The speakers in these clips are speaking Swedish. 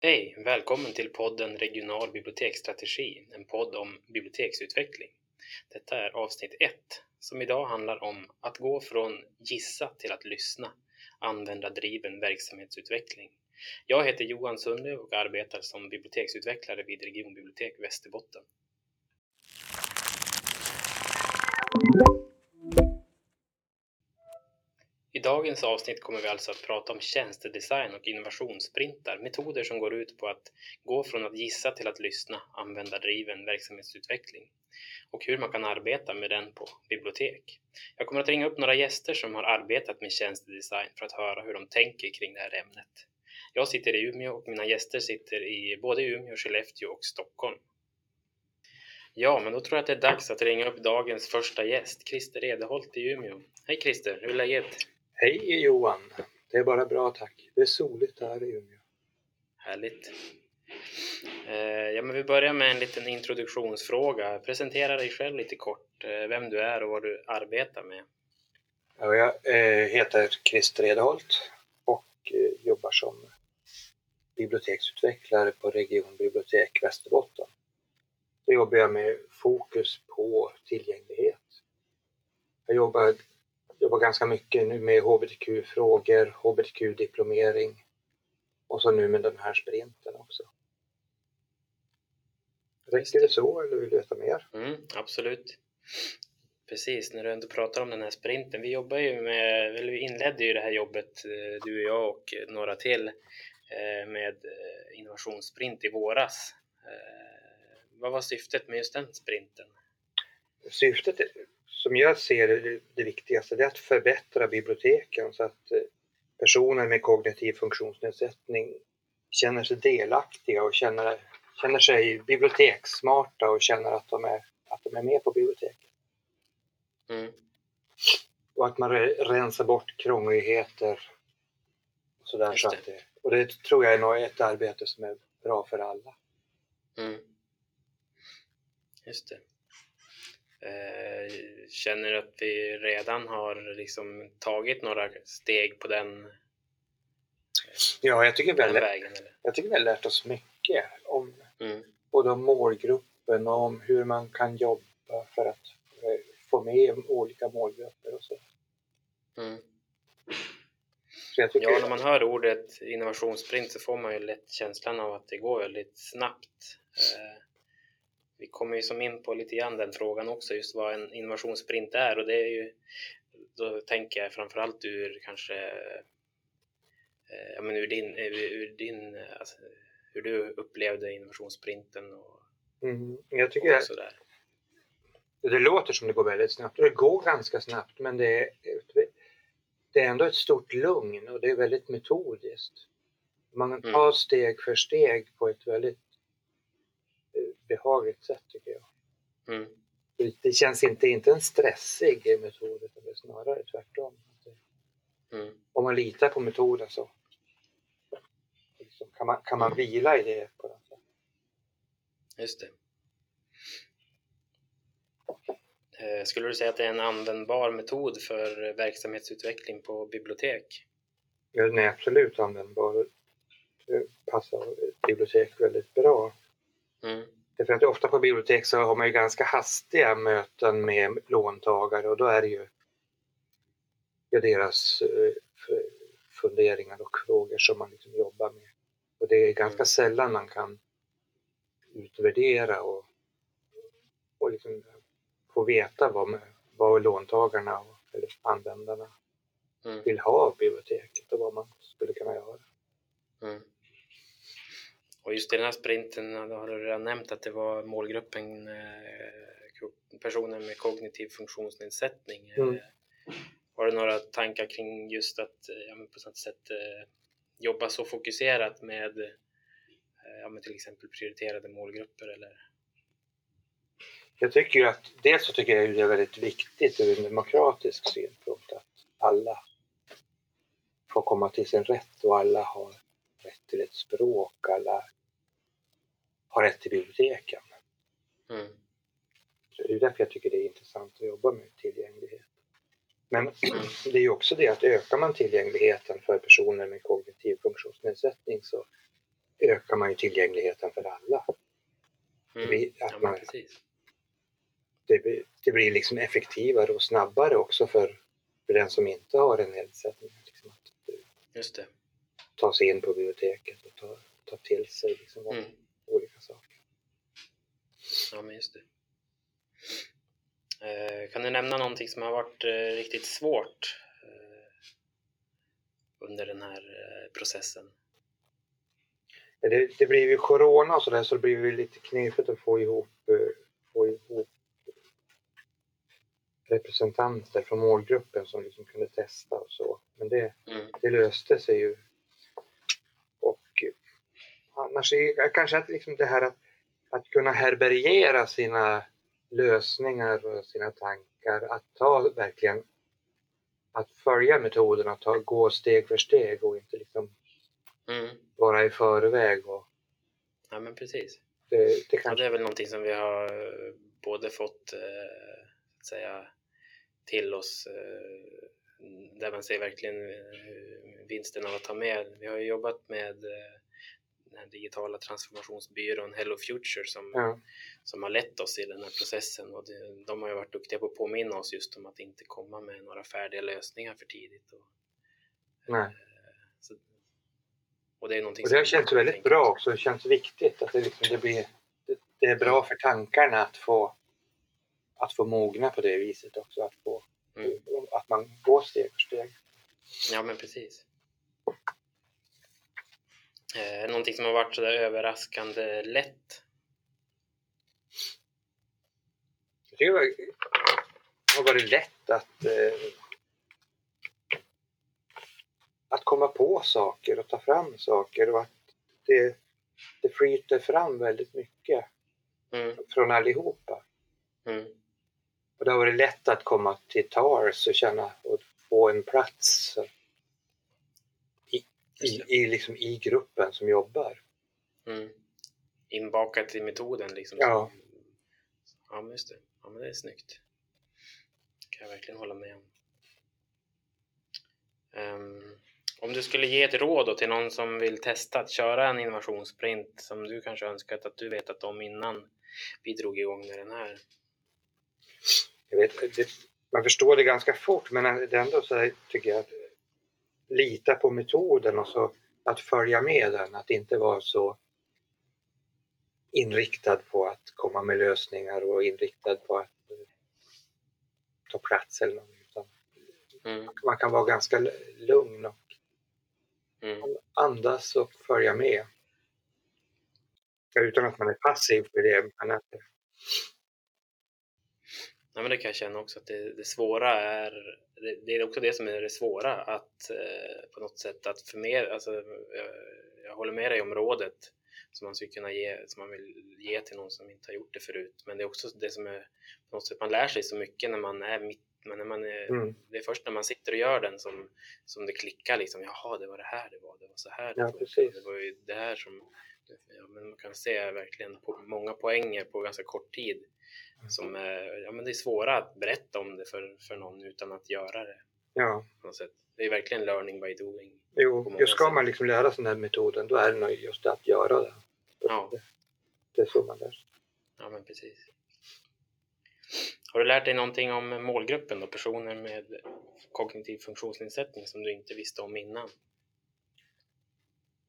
Hej! Välkommen till podden Regional biblioteksstrategi, en podd om biblioteksutveckling. Detta är avsnitt 1, som idag handlar om att gå från gissa till att lyssna, användardriven verksamhetsutveckling. Jag heter Johan Sundlöv och arbetar som biblioteksutvecklare vid Regionbibliotek Västerbotten. I dagens avsnitt kommer vi alltså att prata om tjänstedesign och innovationssprintar, metoder som går ut på att gå från att gissa till att lyssna, användardriven verksamhetsutveckling och hur man kan arbeta med den på bibliotek. Jag kommer att ringa upp några gäster som har arbetat med tjänstedesign för att höra hur de tänker kring det här ämnet. Jag sitter i Umeå och mina gäster sitter i både Umeå, Skellefteå och Stockholm. Ja, men då tror jag att det är dags att ringa upp dagens första gäst, Christer Edeholt i Umeå. Hej Christer, hur är läget? Hej Johan! Det är bara bra tack. Det är soligt här i Umeå. Härligt. Eh, ja, men vi börjar med en liten introduktionsfråga. Presentera dig själv lite kort, eh, vem du är och vad du arbetar med. Ja, jag eh, heter Christer Edeholt och jobbar som biblioteksutvecklare på Regionbibliotek Västerbotten. Då jobbar jag med fokus på tillgänglighet. Jag jobbar jobbar ganska mycket nu med hbtq-frågor, hbtq-diplomering och så nu med den här sprinten också. Räcker det så eller vill du veta mer? Mm, absolut. Precis, när du ändå pratar om den här sprinten. Vi jobbar ju med, eller vi inledde ju det här jobbet, eh, du och jag och några till, eh, med eh, innovationssprint i våras. Vad var syftet med just den sprinten? Syftet som jag ser det, det viktigaste det är att förbättra biblioteken så att eh, personer med kognitiv funktionsnedsättning känner sig delaktiga och känner, känner sig bibliotekssmarta och känner att de är, att de är med på biblioteket. Mm. Och att man rensar bort krångligheter. Och, sådär, så att det, och det tror jag är ett arbete som är bra för alla. Mm. Just det. Eh, känner du att vi redan har liksom tagit några steg på den, ja, jag tycker den väl, vägen? Eller? Jag tycker vi har lärt oss mycket om mm. både om målgruppen och om hur man kan jobba för att eh, få med olika målgrupper och så. Mm. så tycker... Ja, när man hör ordet innovationssprint så får man ju lätt känslan av att det går väldigt snabbt. Eh, vi kommer ju som in på lite grann den frågan också, just vad en innovationssprint är och det är ju, då tänker jag framförallt ur kanske, eh, ja men ur din, ur din alltså, hur du upplevde innovationssprinten och, mm, jag tycker och sådär. Det, det låter som det går väldigt snabbt och det går ganska snabbt men det är, det är ändå ett stort lugn och det är väldigt metodiskt. Man tar mm. steg för steg på ett väldigt behagligt sätt tycker jag. Mm. Det känns inte, inte en stressig metod utan det är snarare tvärtom. Mm. Om man litar på metoden så liksom, kan, man, kan man vila i det på något sätt. Just det. Eh, skulle du säga att det är en användbar metod för verksamhetsutveckling på bibliotek? Ja, den är absolut användbar. Det passar bibliotek väldigt bra. Mm. Därför att ofta på bibliotek så har man ju ganska hastiga möten med låntagare och då är det ju deras eh, funderingar och frågor som man liksom jobbar med. Och det är ganska mm. sällan man kan utvärdera och, och liksom få veta vad, vad låntagarna eller användarna mm. vill ha av biblioteket och vad man skulle kunna göra. Mm. Och just i den här sprinten har du redan nämnt att det var målgruppen eh, personer med kognitiv funktionsnedsättning. Mm. Eh, har du några tankar kring just att ja, på något sätt eh, jobba så fokuserat med ja, med till exempel prioriterade målgrupper eller? Jag tycker att dels så tycker jag det är väldigt viktigt ur en demokratisk synpunkt att alla får komma till sin rätt och alla har rätt till ett språk, alla har rätt till biblioteken. Mm. Så det är därför jag tycker det är intressant att jobba med tillgänglighet. Men det är ju också det att ökar man tillgängligheten för personer med kognitiv funktionsnedsättning så ökar man ju tillgängligheten för alla. Mm. Det, ja, man, det, blir, det blir liksom effektivare och snabbare också för, för den som inte har en nedsättning. Liksom att Just det. ta sig in på biblioteket och ta, ta till sig liksom mm. Olika saker. Ja, men just det. Eh, kan du nämna någonting som har varit eh, riktigt svårt eh, under den här processen? Det, det blir ju corona och sådär så det blir ju lite knepigt att få ihop, få ihop representanter från målgruppen som liksom kunde testa och så. Men det, mm. det löste sig ju. Annars är kanske att liksom det här att, att kunna härbärgera sina lösningar och sina tankar, att ta verkligen att följa metoden, att ta, gå steg för steg och inte liksom mm. vara i förväg. Och, ja men precis. Det, det, ja, det är väl någonting som vi har både fått eh, att säga, till oss eh, där man ser verkligen eh, vinsten av att ta med. Vi har jobbat med den här digitala transformationsbyrån Hello Future som, ja. som har lett oss i den här processen och det, de har ju varit duktiga på att påminna oss just om att inte komma med några färdiga lösningar för tidigt. Och, Nej. Eh, så, och det är någonting och det har känts väldigt bra också, det känns viktigt att det, liksom, det blir det, det, är bra för tankarna att få att få mogna på det viset också, att, få, mm. att man går steg för steg. Ja men precis. Eh, någonting som har varit sådär överraskande lätt? Jag tycker det har varit lätt att eh, att komma på saker och ta fram saker och att det, det flyter fram väldigt mycket mm. från allihopa. Mm. Och det har varit lätt att komma till tals och känna och få en plats i, i, liksom i gruppen som jobbar. Mm. Inbakat i metoden liksom. Ja. Ja, men just det. Ja, men det är snyggt. Kan jag verkligen hålla med om. Um, om du skulle ge ett råd till någon som vill testa att köra en innovationssprint som du kanske önskat att du vetat om innan vi drog igång med den här? Jag vet, det, man förstår det ganska fort men det ändå så tycker jag att lita på metoden och så att följa med den, att inte vara så inriktad på att komma med lösningar och inriktad på att ta plats eller något. Utan mm. Man kan vara ganska lugn och mm. andas och följa med. Utan att man är passiv för det. Men att... Ja, men det kan jag känna också att det, det svåra är det, det, är också det som är det svåra att eh, på något sätt att förmedla, alltså, jag, jag, håller med dig om rådet som man skulle kunna ge, som man vill ge till någon som inte har gjort det förut. Men det är också det som är på något sätt, man lär sig så mycket när man är mitt men när man är, mm. det är först när man sitter och gör den som, som det klickar liksom. Jaha, det var det här det var, det var så här det ja. Det var ju det här som, ja, men man kan se verkligen på många poänger på ganska kort tid som är, ja, men det är svåra att berätta om det för, för någon utan att göra det. Ja. På sätt. Det är verkligen learning by doing. Jo, just ska sätt. man liksom lära sig den här metoden då är det nog just att göra det. Ja. Det, det är så man lär sig. Ja, men precis. Har du lärt dig någonting om målgruppen då? Personer med kognitiv funktionsnedsättning som du inte visste om innan?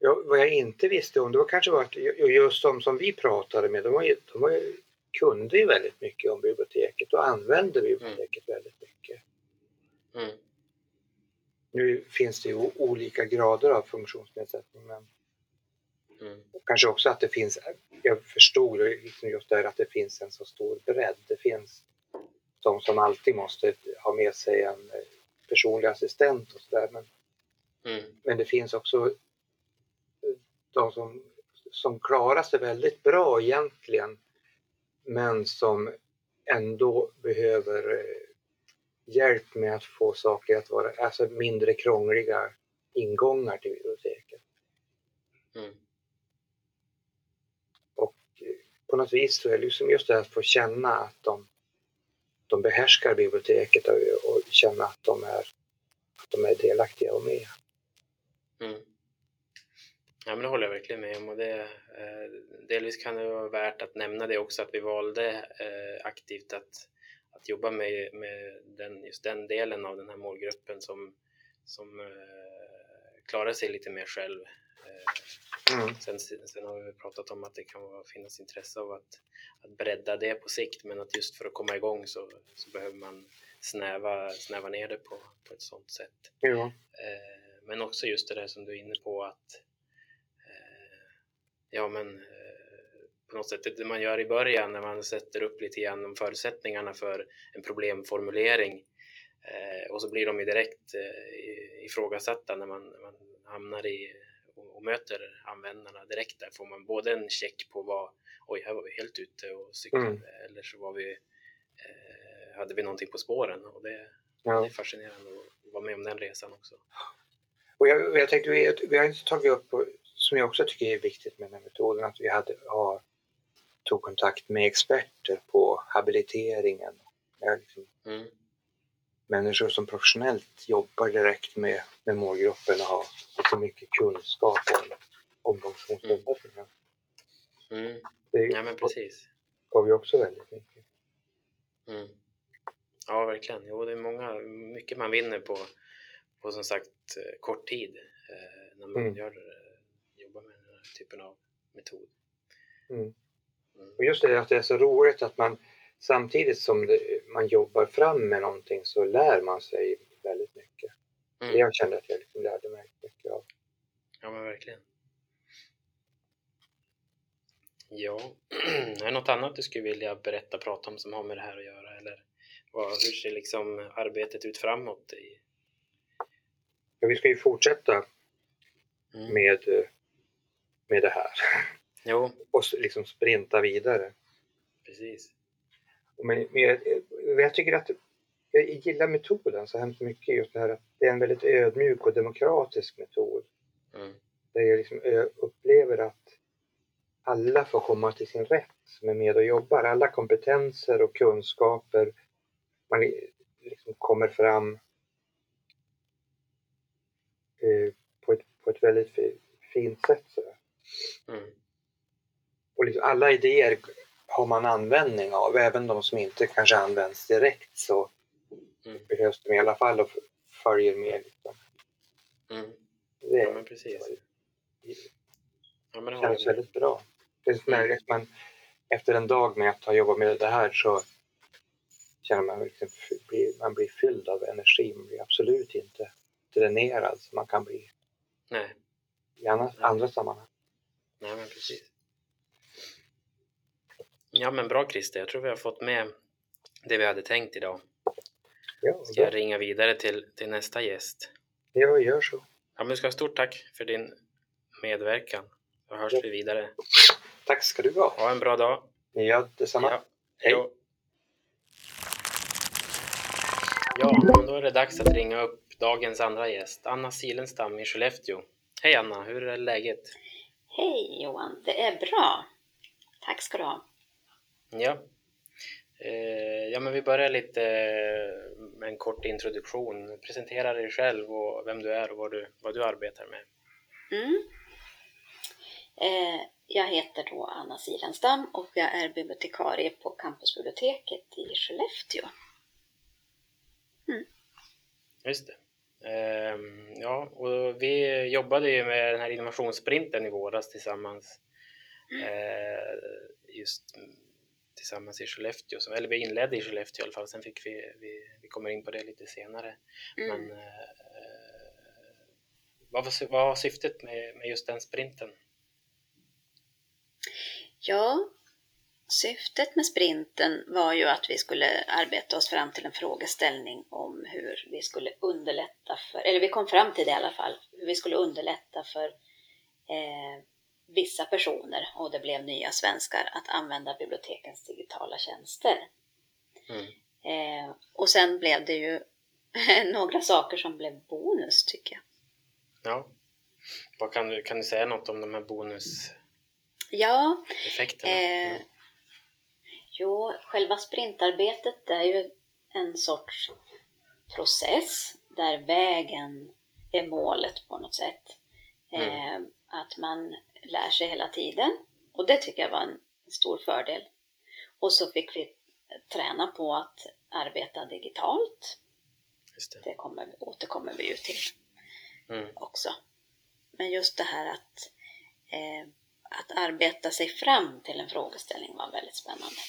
Ja, vad jag inte visste om det var kanske var att just de som vi pratade med, de var ju, de var ju kunde ju väldigt mycket om biblioteket och använde biblioteket mm. väldigt mycket. Mm. Nu finns det ju olika grader av funktionsnedsättning men mm. kanske också att det finns, jag förstod liksom just där att det finns en så stor bredd. Det finns de som alltid måste ha med sig en eh, personlig assistent och sådär men, mm. men det finns också de som, som klarar sig väldigt bra egentligen men som ändå behöver eh, hjälp med att få saker att vara alltså mindre krångliga ingångar till biblioteket. Mm. Och eh, på något vis så är det liksom just det att få känna att de, de behärskar biblioteket och, och känna att de är, att de är delaktiga och med. Mm. Ja, men det håller jag verkligen med om och det, eh, delvis kan det vara värt att nämna det också att vi valde eh, aktivt att, att jobba med, med den, just den delen av den här målgruppen som, som eh, klarar sig lite mer själv. Eh, mm. sen, sen har vi pratat om att det kan vara, finnas intresse av att, att bredda det på sikt men att just för att komma igång så, så behöver man snäva, snäva ner det på, på ett sådant sätt. Eh, men också just det där som du är inne på att ja men eh, på något sätt det man gör i början när man sätter upp lite grann om förutsättningarna för en problemformulering eh, och så blir de ju direkt eh, ifrågasatta när man, när man hamnar i och, möter användarna direkt där får man både en check på vad oj här var vi helt ute och cyklade mm. eller så var vi hade vi någonting på spåren och det, ja. det är fascinerande att vara med om den resan också. Och jag, jag tänkte, vi, vi har inte tagit upp som jag också tycker är viktigt med den här metoden, att vi hade, har, tog kontakt med experter på habiliteringen. Liksom, mm. Människor som professionellt jobbar direkt med, med målgruppen och har lite mycket kunskap om, om de funktionsnedsättningar. Mm. Mm. Det ja, men precis. gav ju också väldigt mycket. Mm. Ja, verkligen. Jo, det är många, mycket man vinner på, på som sagt eh, kort tid eh, när man mm. gör här typen av metod. Mm. Mm. Och just det att det är så roligt att man samtidigt som det, man jobbar fram med någonting så lär man sig väldigt mycket. Mm. Jag kände att jag liksom lärde mig mycket av. Ja men verkligen. Ja, är det något annat du skulle vilja berätta, prata om som har med det här att göra eller vad, hur ser liksom arbetet ut framåt? I... Ja, vi ska ju fortsätta mm. med eh, med det här. Jo. Och liksom sprinta vidare. Precis. Men, men jag, jag, tycker att jag gillar metoden så hemskt mycket just det här att det är en väldigt ödmjuk och demokratisk metod. Mm. Där jag liksom upplever att alla får komma till sin rätt som är med och jobbar. Alla kompetenser och kunskaper man liksom kommer fram eh, på, ett, på ett väldigt fint sätt. Så. Mm. Och liksom alla idéer har man användning av, även de som inte kanske används direkt så mm. behövs de i alla fall och följer med. Liksom. Mm. Det ja, men precis. Ja, men det känns väldigt bra. Det mm. man, efter en dag med att ha jobbat med det här så känner man liksom, man blir fylld av energi. Man blir absolut inte dränerad som man kan bli Nej. i andra, andra sammanhang. Nej, men precis. Ja, men bra Christer. Jag tror vi har fått med det vi hade tänkt idag. Ja, Ska jag ringa vidare till, till nästa gäst? Ja, gör så. Ja, men ska ha stort tack för din medverkan. Då hörs ja. vi vidare. Tack ska du ha. Ha en bra dag. Ja, detsamma. Ja. Hej. Jo. Ja, då är det dags att ringa upp dagens andra gäst, Anna Silenstam i Skellefteå. Hej Anna, hur är läget? Hej Johan, det är bra. Tack ska du ha. Ja. Eh, ja, men vi börjar lite med en kort introduktion. Presentera dig själv och vem du är och vad du, vad du arbetar med. Mm. Eh, jag heter då Anna Silenstam och jag är bibliotekarie på Campusbiblioteket i Skellefteå. Mm. Just det. Ehm, ja, och vi jobbade ju med den här innovationssprinten i våras tillsammans. Eh, just tillsammans i Skellefteå, eller vi inledde i Skellefteå i alla fall, sen fick vi, vi, vi kommer in på det lite senare. Mm. Men eh, vad, var, vad var syftet med, med just den sprinten? Ja, Syftet med sprinten var ju att vi skulle arbeta oss fram till en frågeställning om hur vi skulle underlätta för, eller vi kom fram till det i alla fall, hur vi skulle underlätta för eh, vissa personer, och det blev nya svenskar, att använda bibliotekens digitala tjänster. Mm. Eh, och sen blev det ju några saker som blev bonus tycker jag. Ja. Vad kan, du, kan du säga något om de här bonuseffekterna? Ja, eh, Jo, själva sprintarbetet är ju en sorts process där vägen är målet på något sätt. Mm. Eh, att man lär sig hela tiden. Och det tycker jag var en stor fördel. Och så fick vi träna på att arbeta digitalt. Det. det. kommer, återkommer vi ju till mm. också. Men just det här att, eh, att arbeta sig fram till en frågeställning var väldigt spännande.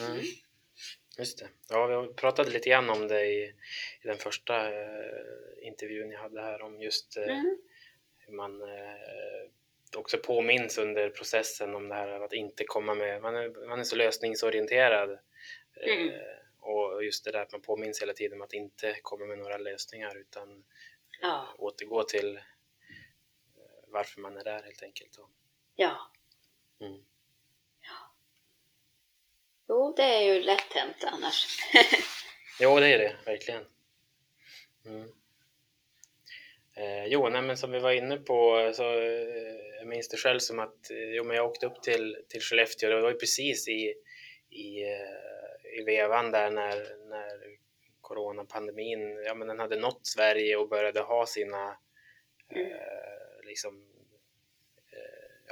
Mm. Just det. Ja, vi pratade lite grann om det i, i den första eh, intervjun jag hade här om just eh, mm. hur man eh, också påminns under processen om det här att inte komma med, man är, man är så lösningsorienterad mm. eh, och just det där att man påminns hela tiden om att inte komma med några lösningar utan ja. återgå till varför man är där helt enkelt. Ja. Mm. Jo, det är ju lätt hänt annars. jo, det är det verkligen. Mm. Eh, jo, nej, men som vi var inne på så eh, jag minns det själv som att eh, jo, men jag åkte upp till, till Skellefteå. Det var ju precis i, i, eh, i vevan där när, när coronapandemin ja, men den hade nått Sverige och började ha sina mm. eh, liksom,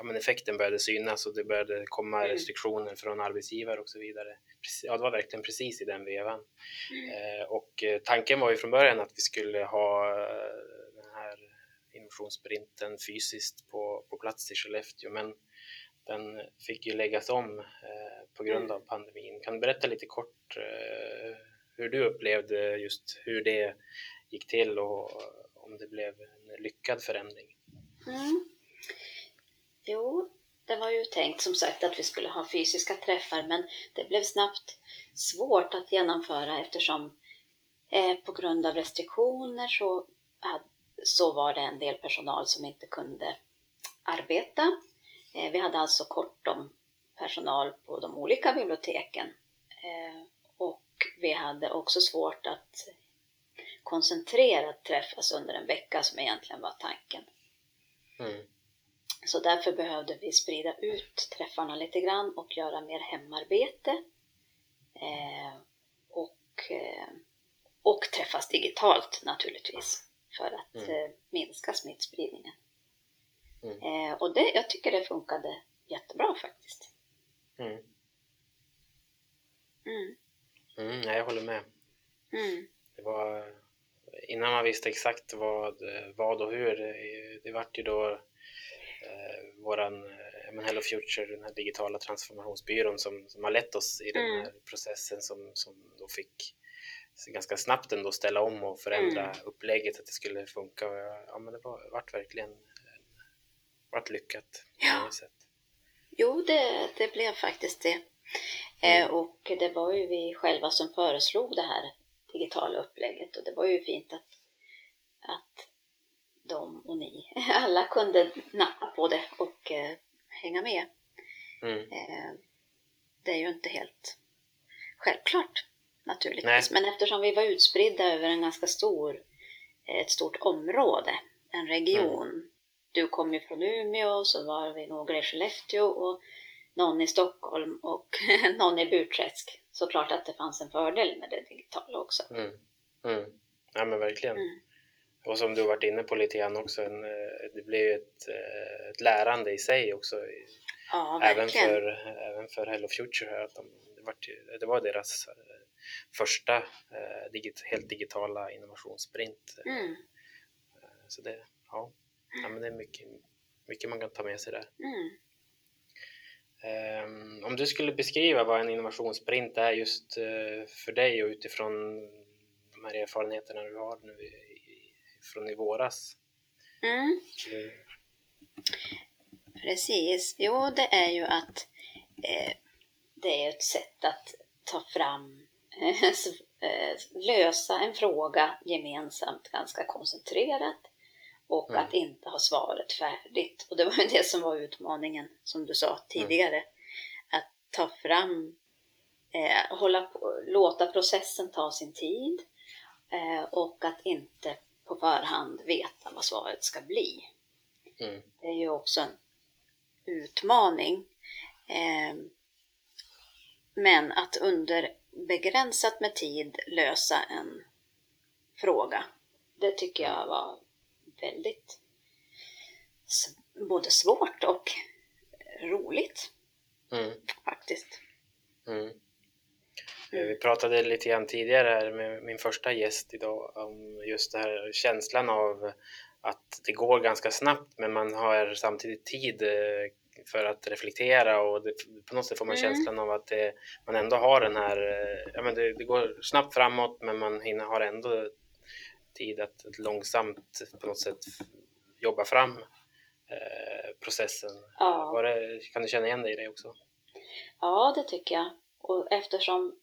men effekten började synas och det började komma mm. restriktioner från arbetsgivare och så vidare. Ja, det var verkligen precis i den vevan. Mm. Eh, och eh, tanken var ju från början att vi skulle ha eh, den här innovationssprinten fysiskt på, på plats i Skellefteå, men den fick ju läggas om eh, på grund mm. av pandemin. Kan du berätta lite kort eh, hur du upplevde just hur det gick till och om det blev en lyckad förändring? Mm. Jo, det var ju tänkt som sagt att vi skulle ha fysiska träffar men det blev snabbt svårt att genomföra eftersom eh, på grund av restriktioner så, så var det en del personal som inte kunde arbeta. Eh, vi hade alltså kort om personal på de olika biblioteken eh, och vi hade också svårt att koncentrerat träffas alltså under en vecka som egentligen var tanken. Mm. Så därför behövde vi sprida ut träffarna lite grann och göra mer hemarbete. Eh, och, eh, och träffas digitalt naturligtvis för att mm. eh, minska smittspridningen. Mm. Eh, och det, jag tycker det funkade jättebra faktiskt. Mm. Mm. Mm, jag håller med. Mm. Det var, innan man visste exakt vad, vad och hur, det, det vart ju då våran eh, Hello Future, den här digitala transformationsbyrån som, som har lett oss i den mm. här processen som, som då fick ganska snabbt ändå ställa om och förändra mm. upplägget att det skulle funka. Ja, men det var, vart verkligen vart lyckat ja. sätt. Jo, det, det blev faktiskt det. Eh, mm. Eh, och det var ju vi själva som föreslog det här digitala upplägget och det var ju fint att, att de och ni alla kunde nappa på det och eh, hänga med. Mm. Eh, det är ju inte helt självklart naturligtvis, Nej. men eftersom vi var utspridda över en ganska stor, ett stort område, en region. Mm. Du kom ju från Umeå, så var vi några i Skellefteå och någon i Stockholm och någon i Burträsk. Så klart att det fanns en fördel med det digitala också. Mm. Mm. Ja men verkligen. Mm. Och som du varit inne på lite grann också, en, eh, det blir ju ett, eh, ett lärande i sig också. Ja, även, för, även för Hello Future här, att de, det, var, det var deras eh, första eh, digit, helt digitala innovationssprint. Mm. Så det, ja, ja, men det är mycket, mycket man kan ta med sig där. Mm. Um, om du skulle beskriva vad en innovationssprint är just uh, för dig och utifrån de här erfarenheterna du har nu från i våras. Mm. Mm. Precis. Jo, det är ju att eh, det är ett sätt att ta fram, eh, lösa en fråga gemensamt ganska koncentrerat och mm. att inte ha svaret färdigt. Och det var ju det som var utmaningen, som du sa tidigare. Mm. Att ta fram, eh, hålla på, låta processen ta sin tid eh, och att inte på förhand veta vad svaret ska bli. Mm. Det är ju också en utmaning. Eh, men att under begränsat med tid lösa en fråga, det tycker jag var väldigt både svårt och roligt. Mm. Faktiskt. Mm. Mm. Vi pratade lite grann tidigare här med min första gäst idag om just det här känslan av att det går ganska snabbt men man har samtidigt tid eh, för att reflektera och det, på något sätt får man mm. känslan av att det, man ändå har den här, eh, ja men det, det, går snabbt framåt men man hinner, har ändå tid att, att långsamt på något sätt jobba fram eh, processen. Ja. Det, kan du känna igen dig i det också? Ja, det tycker jag. Och eftersom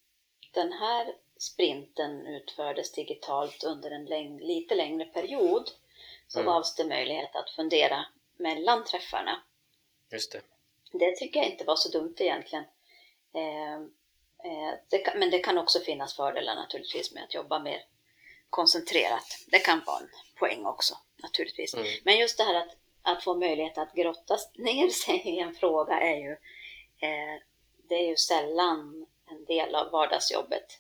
den här sprinten utfördes digitalt under en läng lite längre period så mm. gavs det möjlighet att fundera mellan träffarna. Just det. Det tycker jag inte var så dumt egentligen. Eh, eh, det kan, men det kan också finnas fördelar naturligtvis med att jobba mer koncentrerat. Det kan vara en poäng också naturligtvis. Mm. Men just det här att, att få möjlighet att grotta ner sig i en fråga är ju, eh, det är ju sällan en del av vardagsjobbet.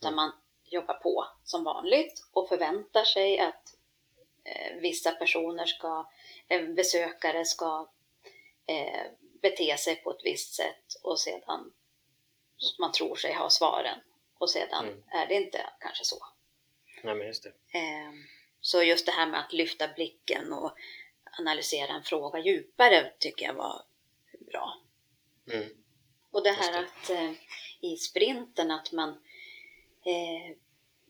Där mm. man jobbar på som vanligt och förväntar sig att eh, vissa personer ska, eh, besökare ska eh, bete sig på ett visst sätt och sedan man tror sig ha svaren och sedan mm. är det inte kanske så. Nej, men just det. Eh, så just det här med att lyfta blicken och analysera en fråga djupare tycker jag var bra. Mm. Och det här att eh, i sprinten att man eh,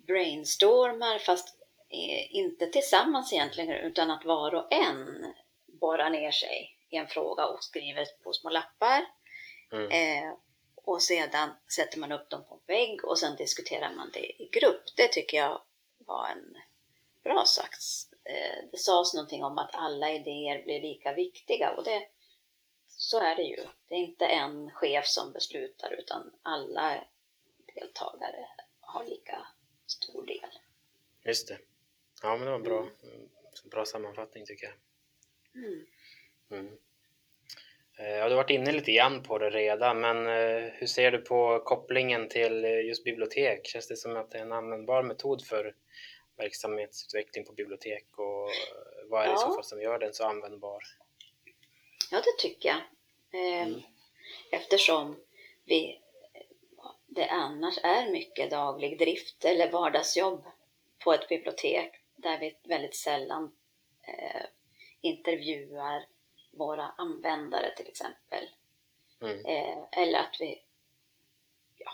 brainstormar fast eh, inte tillsammans egentligen utan att var och en borrar ner sig i en fråga och skriver på små lappar. Mm. Eh, och sedan sätter man upp dem på en vägg och sen diskuterar man det i grupp. Det tycker jag var en bra sagt. Eh, det sades någonting om att alla idéer blir lika viktiga och det, så är det ju. Det är inte en chef som beslutar utan alla deltagare har lika stor del. Just det. Ja, men det var en bra, mm. bra sammanfattning tycker jag. Mm. Mm. Eh, ja, du har varit inne lite grann på det redan, men eh, hur ser du på kopplingen till just bibliotek? Känns det som att det är en användbar metod för verksamhetsutveckling på bibliotek och vad är det ja. i så fall som gör den så användbar? Ja, det tycker jag. Ehm, mm. Eftersom vi, det annars är mycket daglig drift eller vardagsjobb på ett bibliotek där vi väldigt sällan eh, intervjuar våra användare till exempel. Mm. Eh, eller att vi, ja,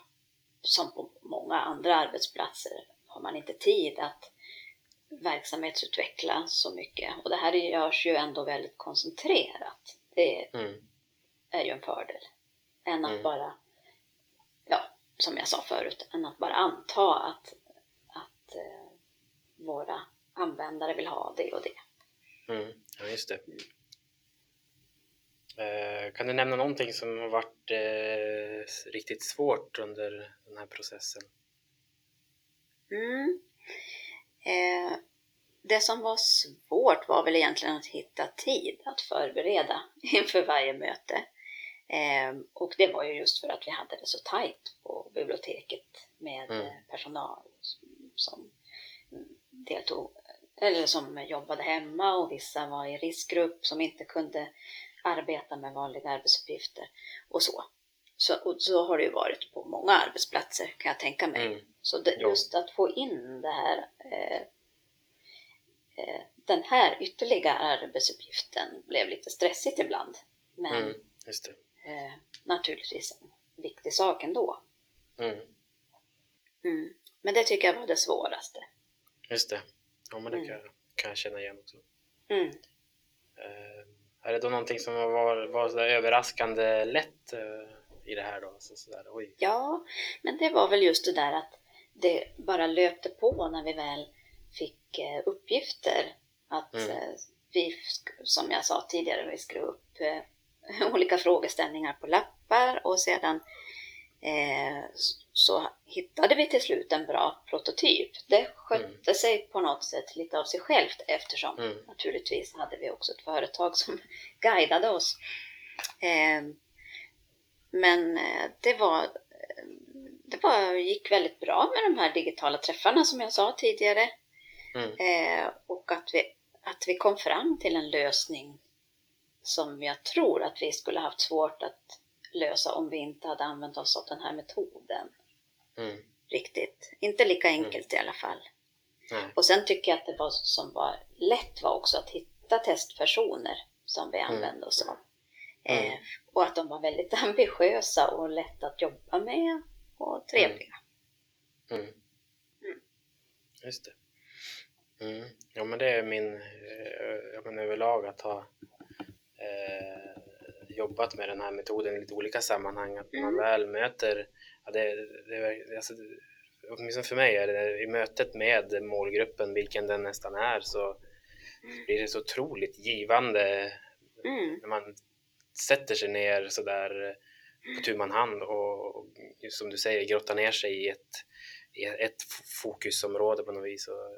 som på många andra arbetsplatser, har man inte tid att verksamhetsutveckla så mycket. Och det här görs ju ändå väldigt koncentrerat. Det mm. Är ju en fördel. Än att mm. bara, ja, som jag sa förut, än att bara anta att, att eh, våra användare vill ha det och det. Mm. Ja, just det. Eh, kan du nämna någonting som har varit eh, riktigt svårt under den här processen? Mm. Eh, det som var svårt var väl egentligen att hitta tid att förbereda inför varje möte. Eh, och det var ju just för att vi hade det så tajt på biblioteket med mm. personal som deltog eller som jobbade hemma och vissa var i riskgrupp som inte kunde arbeta med vanliga arbetsuppgifter och så. Så, och så har det ju varit på många arbetsplatser kan jag tänka mig. Mm. Så det, just att få in det här eh, eh, den här ytterligare arbetsuppgiften blev lite stressigt ibland. Men mm, eh, naturligtvis en viktig sak ändå. Mm. Mm. Men det tycker jag var det svåraste. Just det. Ja, men det mm. kan, kan jag känna igen också. Mm. Eh, är det då någonting som var, var överraskande lätt eh, i det här då? Så, sådär, oj. Ja, men det var väl just det där att det bara löpte på när vi väl fick eh, uppgifter. Att mm. Eh, vi, som jag sa tidigare, vi skrev upp eh, olika frågeställningar på lappar och sedan eh, så hittade vi till slut en bra prototyp. Det skötte mm. sig på något sätt lite av sig självt eftersom mm. naturligtvis hade vi också ett företag som guidade oss. Eh, men eh, det var det var, gick väldigt bra med de här digitala träffarna som jag sa tidigare. Mm. Eh, och att vi, att vi kom fram till en lösning som jag tror att vi skulle haft svårt att lösa om vi inte hade använt oss av den här metoden. Mm. Riktigt. Inte lika mm. enkelt mm. i alla fall. Nej. Och sen tycker jag att det var, som var lätt var också att hitta testpersoner som vi mm. använde oss av. Mm. Eh, och att de var väldigt ambitiösa och lätta att jobba med och trevliga. Mm. mm. Just det. Mm. Ja men det är min, eh, ja, men överlag att ha eh, jobbat med den här metoden i lite olika sammanhang. Att man väl möter, ja, det, det, alltså, åtminstone för mig är det i mötet med målgruppen, vilken den nästan är, så blir det så otroligt givande mm. när man sätter sig ner sådär på tu man hand och, och som du säger grottar ner sig i ett, i ett fokusområde på något vis. Och,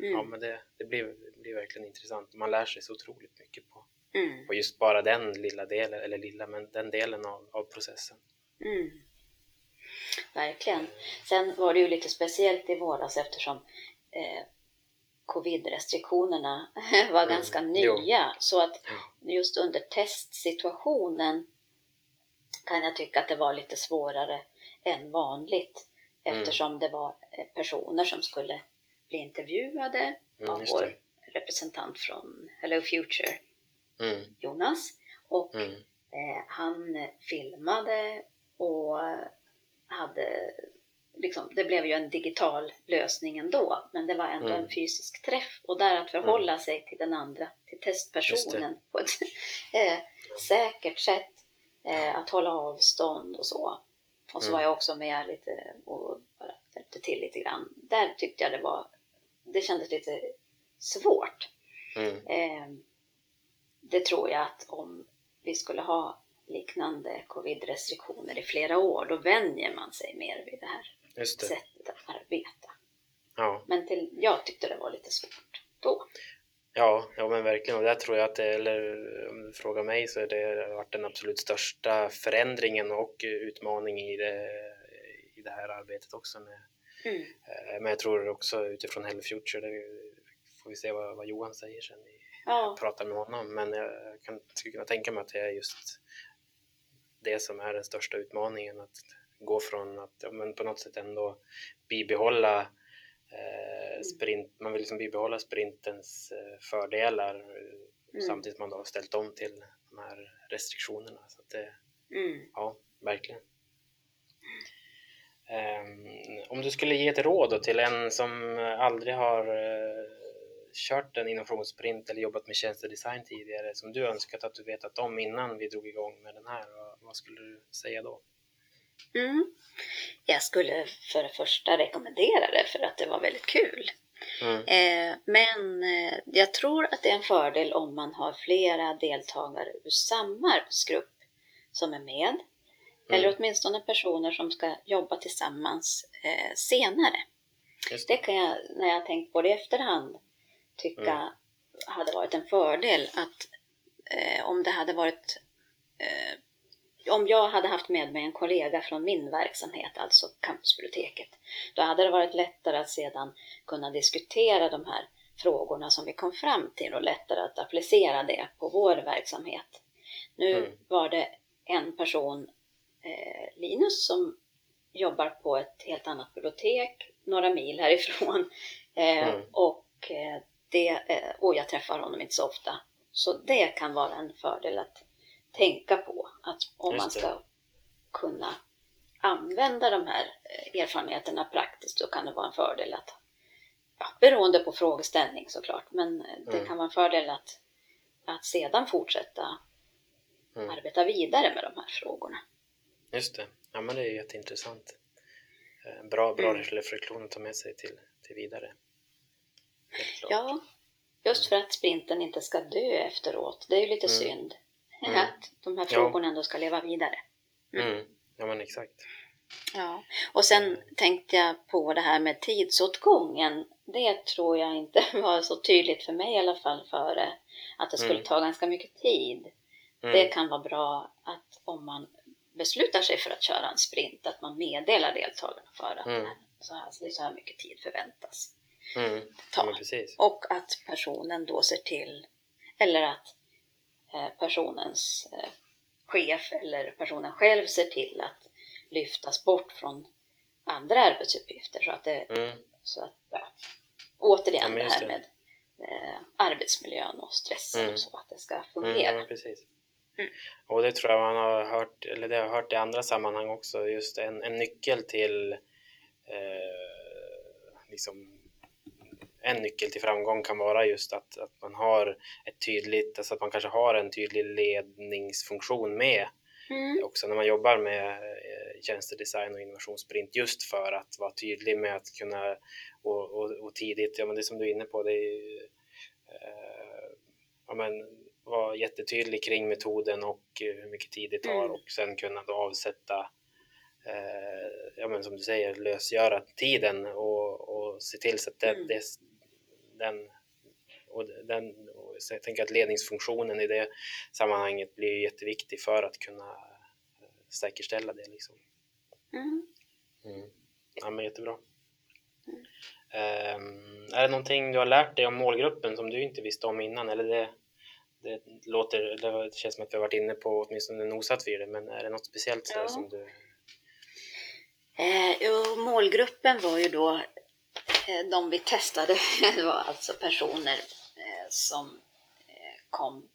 mm. Ja, men det, det, blir, det blir verkligen intressant. Man lär sig så otroligt mycket på, mm. på just bara den lilla delen, eller lilla, men den delen av, av processen. Mm. Verkligen. Sen var det ju lite speciellt i våras eftersom eh, covid-restriktionerna var mm. ganska nya. Så att just under testsituationen kan jag tycka att det var lite svårare än vanligt mm. eftersom det var eh, personer som skulle bli intervjuade mm, av vår representant från Hello Future, mm. Jonas. Och mm. eh, han filmade och hade liksom, det blev ju en digital lösning ändå, men det var ändå mm. en fysisk träff. Och där att förhålla mm. sig till den andra, till testpersonen på ett eh, säkert sätt, eh, att hålla avstånd och så. Och så mm. var jag också med lite och bara hjälpte till lite grann. Där tyckte jag det var, det kändes lite svårt. Eh, det tror jag att om vi skulle ha liknande covid-restriktioner i flera år, då vänjer man sig mer vid det här det. sättet att arbeta. Ja. Men till, jag tyckte det var lite svårt då. Ja, ja men verkligen. Och där tror jag att det, eller om du frågar mig så har det varit den absolut största förändringen och utmaningen i det, i det här arbetet också. Med, mm. Eh, men jag tror också utifrån Hello Future, det får vi se vad, vad Johan säger sen i ja. pratar med honom. Men jag kan, skulle kunna tänka mig att det är just det som är den största utmaningen. Att gå från att ja, men på något sätt ändå bibehålla eh, sprint, man vill liksom bibehålla sprintens eh, fördelar mm. samtidigt som man då har ställt om till de här restriktionerna. Så det, mm. Ja, verkligen. Um, om du skulle ge ett råd till en som aldrig har uh, kört en innovationssprint eller jobbat med tjänstedesign tidigare som du önskat att du vetat om innan vi drog igång med den här, vad skulle du säga då? Mm. Jag skulle för det första rekommendera det för att det var väldigt kul. Mm. Eh, men eh, jag tror att det är en fördel om man har flera deltagare ur samma arbetsgrupp som är med. Mm. Eller åtminstone personer som ska jobba tillsammans eh, senare. Det. det. kan jag, när jag tänkt på det i efterhand, tycka mm. hade varit en fördel att eh, om det hade varit eh, om jag hade haft med mig en kollega från min verksamhet, alltså campusbiblioteket, då hade det varit lättare att sedan kunna diskutera de här frågorna som vi kom fram till och lättare att applicera det på vår verksamhet. Nu mm. var det en person, eh, Linus, som jobbar på ett helt annat bibliotek några mil härifrån. Eh, mm. Och eh, det, eh, och jag träffar honom inte så ofta. Så det kan vara en fördel att tänka på. Att om man ska kunna använda de här eh, erfarenheterna praktiskt så kan det vara en fördel att, ja, beroende på frågeställning såklart, men eh, det mm. kan vara en fördel att, att sedan fortsätta mm. arbeta vidare med de här frågorna. Just det, ja men det är jätteintressant. Bra, bra mm. reflektion att ta med sig till, till vidare. Ja, just för att sprinten inte ska dö efteråt. Det är ju lite mm. synd. Mm. Att de här frågorna ja. ändå ska leva vidare. Mm. mm. Ja, men exakt. Ja, och sen tänkte jag på det här med tidsåtgången. Det tror jag inte var så tydligt för mig i alla fall före. Att det skulle mm. ta ganska mycket tid. Mm. Det kan vara bra att om man beslutar sig för att köra en sprint, att man meddelar deltagarna för att så, här, så här mycket tid förväntas mm. ta. Ja, och att personen då ser till, eller att eh, personens eh, chef eller personen själv ser till att lyftas bort från andra arbetsuppgifter. Så att det, mm. så att, ja, återigen ja, det här med eh, arbetsmiljön och stressen mm. och så, att det ska fungera. Mm, precis. Mm. Och det tror jag man har hört, eller det har jag hört i andra sammanhang också, just en, en nyckel till eh, liksom en nyckel till framgång kan vara just att, att man har ett tydligt, alltså att man kanske har en tydlig ledningsfunktion med mm. också när man jobbar med eh, tjänstedesign och innovationssprint just för att vara tydlig med att kunna och, och, och tidigt, ja men det som du är inne på, det är eh, ja men vara jättetydlig kring metoden och hur mycket tid det tar mm. och sen kunna då avsätta eh, ja men som du säger lösgöra tiden och, och se till så att det, mm. det, den och, den, och jag tänker att ledningsfunktionen i det sammanhanget blir jätteviktig för att kunna eh, säkerställa det. Liksom. Mm. Mm. Ja, men jättebra. Mm. Um, är det någonting du har lärt dig om målgruppen som du inte visste om innan? Eller det, det, låter, det känns som att vi har varit inne på åtminstone nosat vid det, men är det något speciellt ja. som du... Eh, jo, målgruppen var ju då de vi testade var alltså personer eh, som eh, kom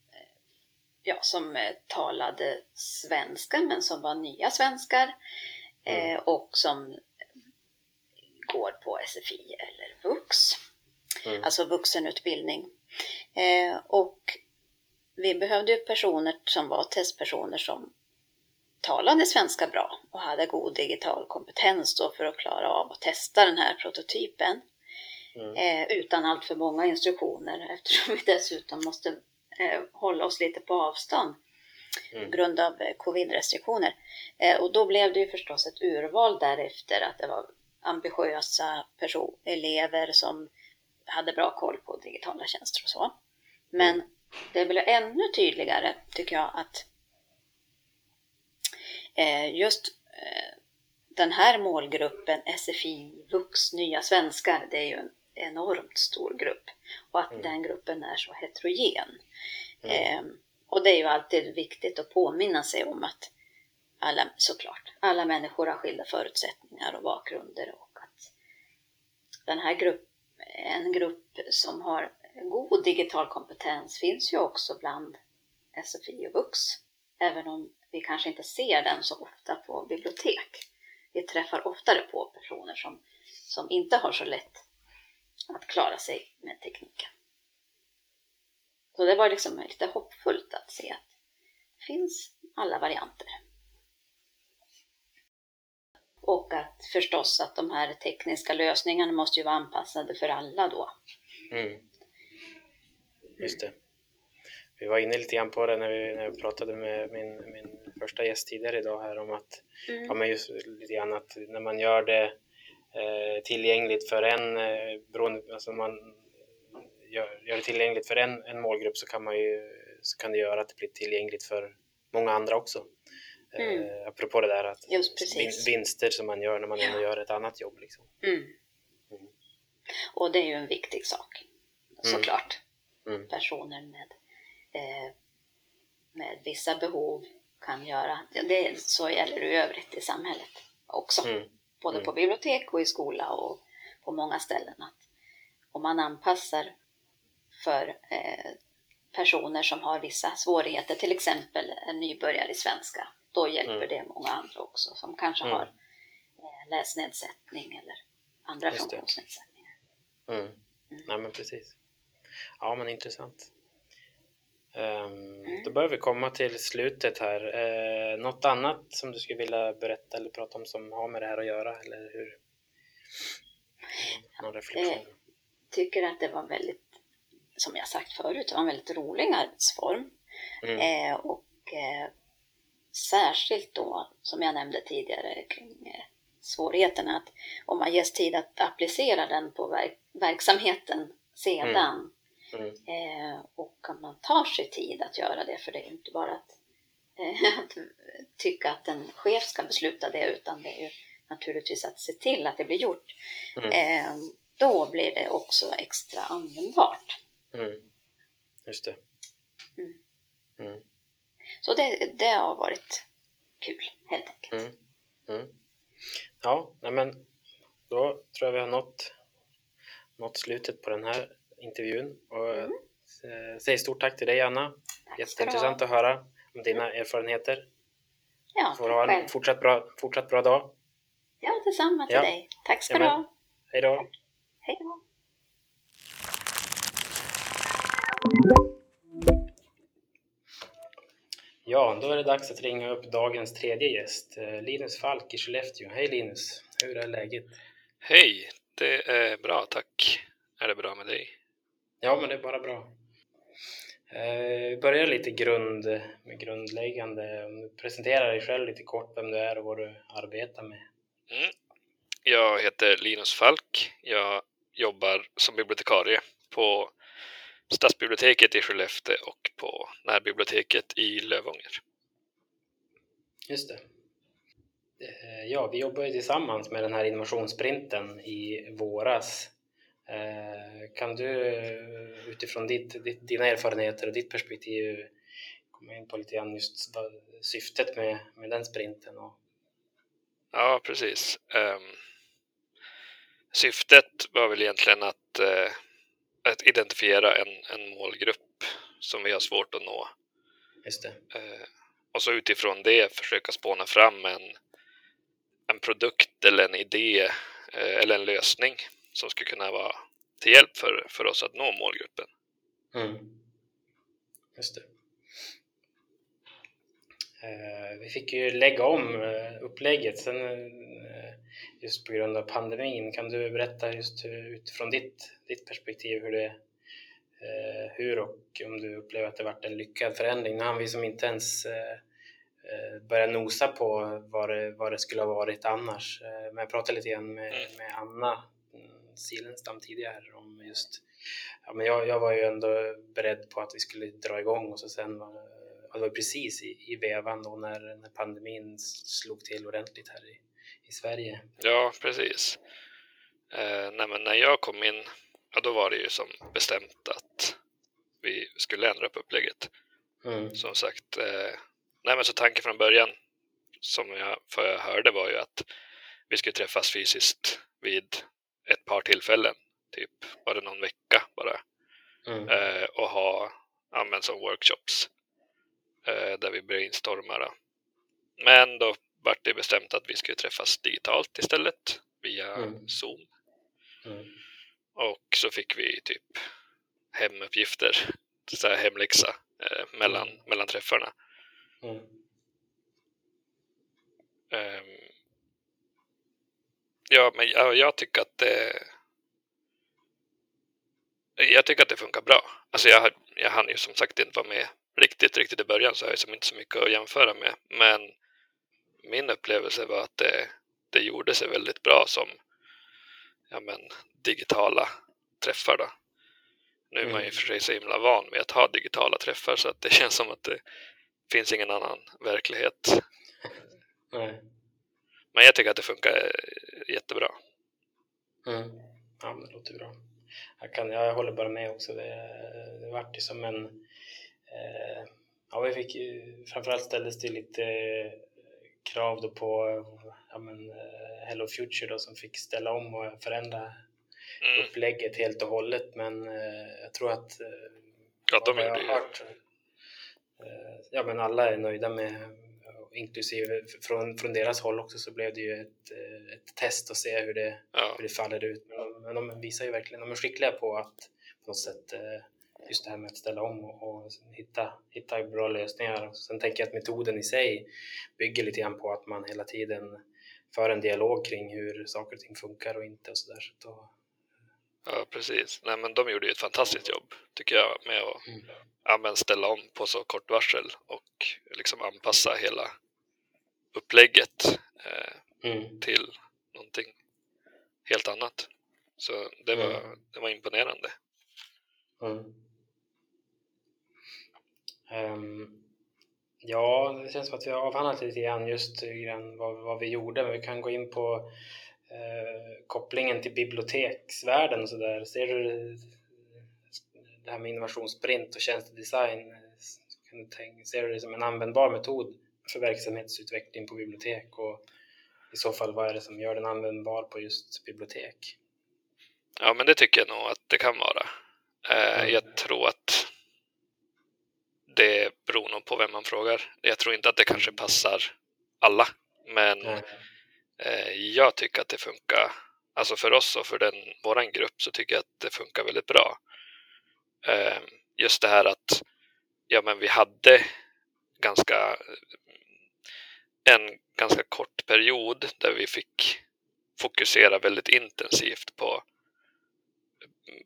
ja, som talade svenska men som var nya svenskar mm. och som går på SFI eller VUX, mm. alltså vuxenutbildning. Och vi behövde ju personer som var testpersoner som talade svenska bra och hade god digital kompetens då för att klara av att testa den här prototypen. Mm. Eh, utan allt för många instruktioner eftersom vi dessutom måste eh, hålla oss lite på avstånd mm. på grund av eh, covid-restriktioner. Eh, och då blev det ju förstås ett urval därefter att det var ambitiösa person elever som hade bra koll på digitala tjänster och så. Men mm. det blev ännu tydligare tycker jag att just eh, den här målgruppen, SFI, Vux, nya svenskar, det är ju en enormt stor grupp. Och att mm. den gruppen är så heterogen. Mm. Eh, och det är ju alltid viktigt att påminna sig om att alla, såklart, alla människor har skilda förutsättningar och bakgrunder och att den här grupp, en grupp som har god digital kompetens finns ju också bland SFI och Vux. Även om vi kanske inte ser den så ofta på bibliotek. Vi träffar oftare på personer som, som inte har så lätt att klara sig med tekniken. Så det var liksom lite hoppfullt att se att det finns alla varianter. Och att förstås att de här tekniska lösningarna måste ju vara anpassade för alla då. Mm. Just det. Vi var inne lite grann på det när vi, när vi pratade med min, min första gäst tidigare idag här om att, mm. ja men just lite grann att när man gör det eh, tillgängligt för en, eh, beroende, alltså man gör, gör det tillgängligt för en, en målgrupp så kan man ju, så kan det göra att det blir tillgängligt för många andra också. Eh, mm. Eh, apropå det där att vinster som man gör när man ändå gör ett annat jobb. Liksom. Mm. Mm. Och det är ju en viktig sak såklart. Mm. Personer med, med vissa behov kan göra. Det, så gäller det i övrigt i samhället också. Mm. Både mm. på bibliotek och i skola och på många ställen. Att om man anpassar för eh, personer som har vissa svårigheter, till exempel en nybörjare i svenska, då hjälper mm. det många andra också som kanske mm. har eh, läsnedsättning eller andra funktionsnedsättningar. Mm. Mm. Nej men precis. Ja men intressant. Um, då börjar vi komma till slutet här. Uh, något annat som du skulle vilja berätta eller prata om som har med det här att göra? Eller hur? Någon reflektion? Jag tycker att det var väldigt, som jag sagt förut, det var en väldigt rolig arbetsform. Mm. Eh, och eh, särskilt då, som jag nämnde tidigare, kring eh, svårigheterna att om man ges tid att applicera den på verk verksamheten sedan mm Mm. Eh, och att man tar sig tid att göra det, för det är inte bara att, eh, att tycka att en chef ska besluta det, utan det är ju naturligtvis att se till att det blir gjort. Mm. Eh, då blir det också extra användbart. Mm. Just det. Mm. Mm. Så det, det har varit kul helt enkelt. Mm. Mm. Ja, men då tror jag vi har nått, nått slutet på den här intervjun. Och mm. Säger stort tack till dig Anna. Tack Jätteintressant att höra om dina erfarenheter. Ja, Får ha en fortsatt bra, fortsatt bra dag. Ja, detsamma till ja. dig. Tack ska du ha. Hej då. Hej då. Ja, då är det dags att ringa upp dagens tredje gäst, eh, Linus Falk i Skellefteå. Hej Linus, hur är läget? Hej, det är bra tack. Är det bra med dig? Ja, men det är bara bra. Eh, vi börjar lite grund, med grundläggande. Presentera dig själv lite kort, vem du är och vad du arbetar med. Mm. Jag heter Linus Falk. Jag jobbar som bibliotekarie på Stadsbiblioteket i Skellefteå och på närbiblioteket i Lövånger. Just det. Eh, ja, vi jobbar ju tillsammans med den här innovationssprinten i våras. Eh, kan du utifrån ditt, ditt, dina erfarenheter och ditt perspektiv komma in på lite grann just syftet med, med den sprinten? Och... Ja, precis. Um, syftet var väl egentligen att uh, att identifiera en, en målgrupp som vi har svårt att nå. Just det. Eh, och så utifrån det försöka spåna fram en, en produkt eller en idé eh, eller en lösning som skulle kunna vara till hjälp för, för oss att nå målgruppen. Mm. Just det. Eh, vi fick ju lägga om eh, upplägget sen eh, just på grund av pandemin. Kan du berätta just utifrån ditt, ditt perspektiv hur det hur och om du upplever att det varit en lyckad förändring. Nu har vi som inte ens börjat nosa på vad det, vad det skulle ha varit annars. Men jag pratade lite grann med, mm. med Anna Silenstam tidigare om just ja, men jag, jag var ju ändå beredd på att vi skulle dra igång och så sen var, det var precis i, i vevan då när, när pandemin slog till ordentligt här i, i Sverige. Ja, precis. Eh, nej, men när jag kom in, ja, då var det ju som bestämt att vi skulle ändra på upplägget. Mm. Som sagt, eh, nej, men så tanken från början som jag, för jag hörde var ju att vi skulle träffas fysiskt vid ett par tillfällen, typ var det någon vecka bara, mm. eh, och ha använt som workshops eh, där vi brainstormar. Då. Men då vart det bestämt att vi skulle träffas digitalt istället via mm. Zoom. Mm. Och så fick vi typ hemuppgifter, så här hemläxa eh, mellan, mm. mellan träffarna. Um, ja, men jag, jag tycker att det jag tycker att det funkar bra. Alltså jag, jag hann ju som sagt inte vara med riktigt, riktigt i början så har jag liksom inte så mycket att jämföra med. Men min upplevelse var att det, det gjorde sig väldigt bra som ja, men, digitala träffar. Då. Nu är man ju mm. för sig så himla van vid att ha digitala träffar så att det känns som att det finns ingen annan verklighet. Nej. Men jag tycker att det funkar jättebra. Mm. Ja, det låter bra. Jag, kan, jag håller bara med också. Det, det vart ju som en Eh, ja, vi fick framförallt ställdes det lite eh, krav då på ja, men, eh, Hello Future då, som fick ställa om och förändra mm. upplägget helt och hållet men jag tror att ja, de jag har hört, ja men alla är nöjda med inklusive från, från deras håll också så blev det ju ett, ett test att se hur det, ja. hur det faller ut. Men de, men de visar ju verkligen, de är skickliga på att på något sätt just det här med att ställa om och, och hitta, hitta bra lösningar. Sen tänker jag att metoden i sig bygger lite grann på att man hela tiden för en dialog kring hur saker och ting funkar och inte och sådär. Så då... Ja, precis. Nej, men de gjorde ju ett fantastiskt jobb, tycker jag, med att mm. ja, ställa om på så kort varsel och liksom anpassa hela upplägget eh, mm. till någonting helt annat. Så det var, mm. det var imponerande. Mm. Um, ja, det känns som att vi har avhandlat lite grann just grann vad, vad vi gjorde, men vi kan gå in på uh, kopplingen till biblioteksvärlden och sådär. Ser du det här med innovationssprint och tjänstedesign? Kan du tänka, ser du det som en användbar metod för verksamhetsutveckling på bibliotek och i så fall vad är det som gör den användbar på just bibliotek? Ja, men det tycker jag nog att det kan vara. Eh, mm. Jag tror att det beror nog på vem man frågar. Jag tror inte att det kanske passar alla, men eh, jag tycker att det funkar. Alltså för oss och för den, våran grupp så tycker jag att det funkar väldigt bra. Eh, just det här att ja, men vi hade ganska en ganska kort period där vi fick fokusera väldigt intensivt på,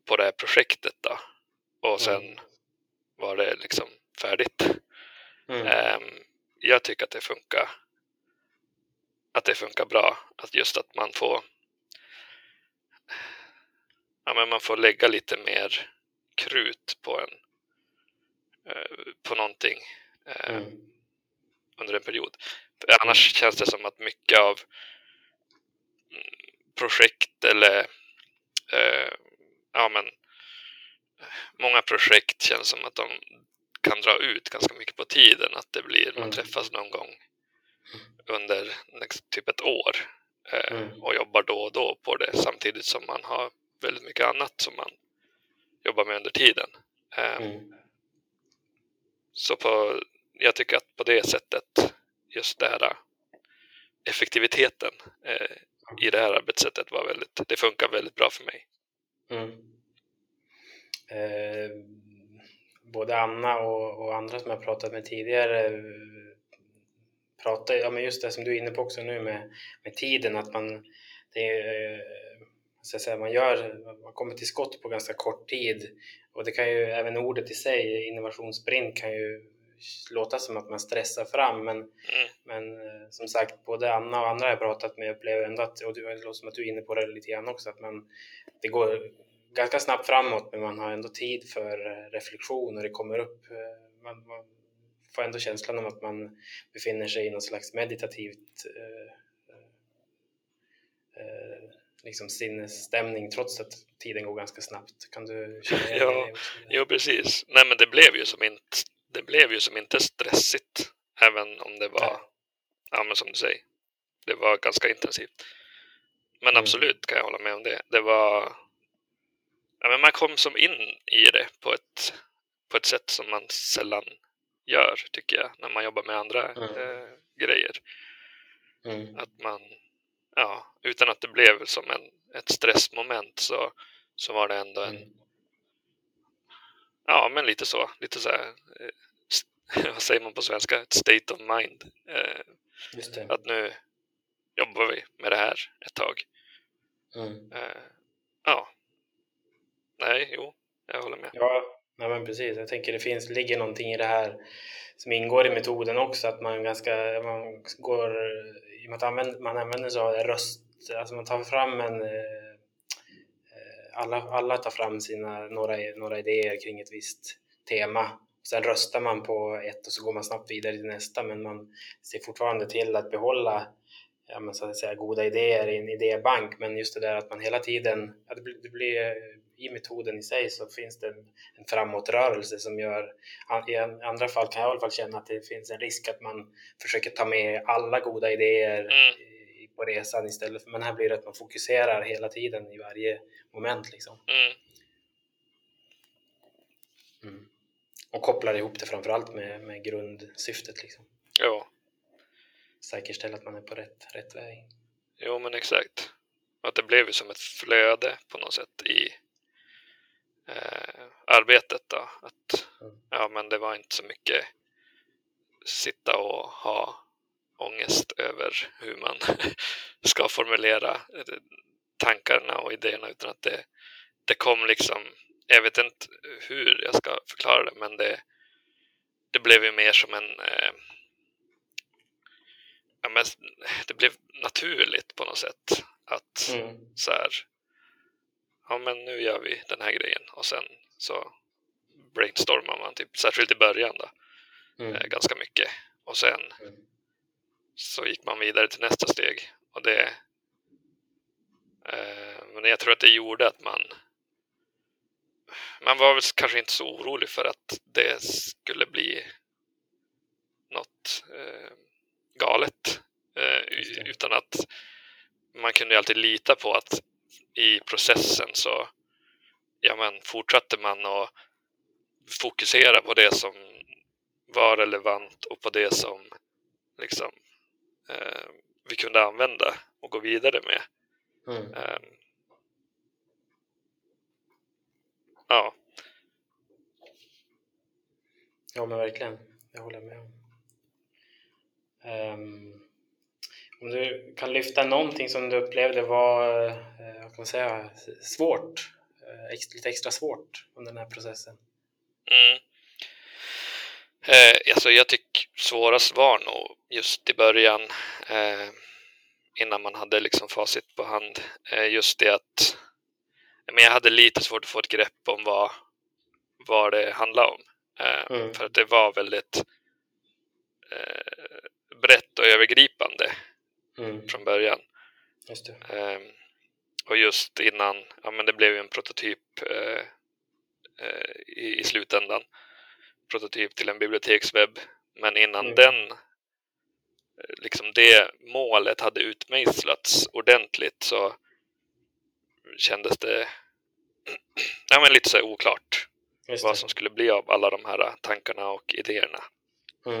på det här projektet. Då. Och sen mm. var det liksom färdigt. Mm. Um, jag tycker att det funkar att det funkar bra. Att just att man får ja, men man får lägga lite mer krut på en uh, på någonting uh, mm. under en period. Annars känns det som att mycket av mm, projekt eller uh, ja men många projekt känns som att de kan dra ut ganska mycket på tiden. Att det blir, man mm. träffas någon gång under typ ett år eh, mm. och jobbar då och då på det samtidigt som man har väldigt mycket annat som man jobbar med under tiden. Eh, mm. Så på, jag tycker att på det sättet, just det här äh, effektiviteten eh, i det här arbetssättet var väldigt, det funkar väldigt bra för mig. Mm. Eh, både Anna och, och, andra som jag pratat med tidigare äh, pratar, ja men just det som du är inne på också nu med, med tiden, att man det eh, så att säga, man gör, man kommer till skott på ganska kort tid och det kan ju, även ordet i sig, innovationssprint kan ju låta som att man stressar fram men, mm. men eh, som sagt både Anna och andra jag pratat med upplever ändå att, och det låter som att du är inne på det lite grann också, att man, det går ganska snabbt framåt men man har ändå tid för eh, reflektion och det kommer upp eh, man, man får ändå känslan av att man befinner sig i någon slags meditativt eh, eh, liksom sinnesstämning trots att tiden går ganska snabbt. Kan du känna igen ja, det? Jo, precis. Nej, men det blev ju som inte, det blev ju som inte stressigt, även om det var, ja, men som du säger, det var ganska intensivt. Men mm. absolut kan jag hålla med om det. Det var ja, men man kom som in i det på ett, på ett sätt som man sällan gör, tycker jag, när man jobbar med andra mm. eh, grejer. Mm. Att man, ja, utan att det blev som en, ett stressmoment så, så var det ändå en, mm. Ja, men lite så, lite så här, eh, vad säger man på svenska, ett state of mind. Eh, att nu jobbar vi med det här ett tag. Mm. Eh, ja, Nej, jo, jag håller med. Ja, nej, men precis. Jag tänker det finns, ligger någonting i det här som ingår i metoden också, att man ganska, man går, i och med att använder, man använder sig av röst, alltså man tar fram en alla, alla tar fram sina, några, några idéer kring ett visst tema. Sen röstar man på ett och så går man snabbt vidare till nästa men man ser fortfarande till att behålla ja, men så att säga, goda idéer i en idébank men just det där att man hela tiden, ja, det, blir, det blir i metoden i sig så finns det en, en framåtrörelse som gör, i andra fall kan jag i alla fall känna att det finns en risk att man försöker ta med alla goda idéer mm. på resan istället för, men här blir det att man fokuserar hela tiden i varje moment liksom. Mm. Mm. Och kopplar ihop det framförallt med, med grundsyftet liksom. Ja. Säkerställa att man är på rätt, rätt väg. Jo men exakt. Att det blev ju som ett flöde på något sätt i eh, arbetet då. Att, mm. ja, men det var inte så mycket sitta och ha ångest över hur man ska formulera tankarna och idéerna utan att det, det kom liksom, jag vet inte hur jag ska förklara det men det, det blev ju mer som en eh, ja, men det blev naturligt på något sätt att mm. så här, ja men nu gör vi den här grejen och sen så brainstormar man, typ, särskilt i början då, mm. eh, ganska mycket. Och sen mm. så gick man vidare till nästa steg. Och det, Eh, men jag tror att det gjorde att man man var väl kanske inte så orolig för att det skulle bli något eh, galet. Eh, utan att man kunde alltid lita på att i processen så ja, men fortsatte man att fokusera på det som var relevant och på det som liksom, eh, vi kunde använda och gå vidare med. Mm. Eh, ja. Ja men verkligen, jag håller med om. Um, om du kan lyfta någonting som du upplevde var, vad kan man säga, svårt, eh, lite extra svårt under den här processen? Mm. Eh, alltså jag tycker svårast var nog just i början eh, innan man hade liksom facit på hand. Eh, just det att men jag hade lite svårt att få ett grepp om vad, vad det handlade om. Eh, mm. För att det var väldigt eh, brett och övergripande mm. från början. Just eh, och just innan, ja men det blev ju en prototyp eh, i, i slutändan prototyp till en bibliotekswebb. Men innan mm. den, liksom det målet hade utmejslats ordentligt så kändes det ja, men lite så oklart vad som skulle bli av alla de här tankarna och idéerna. Mm.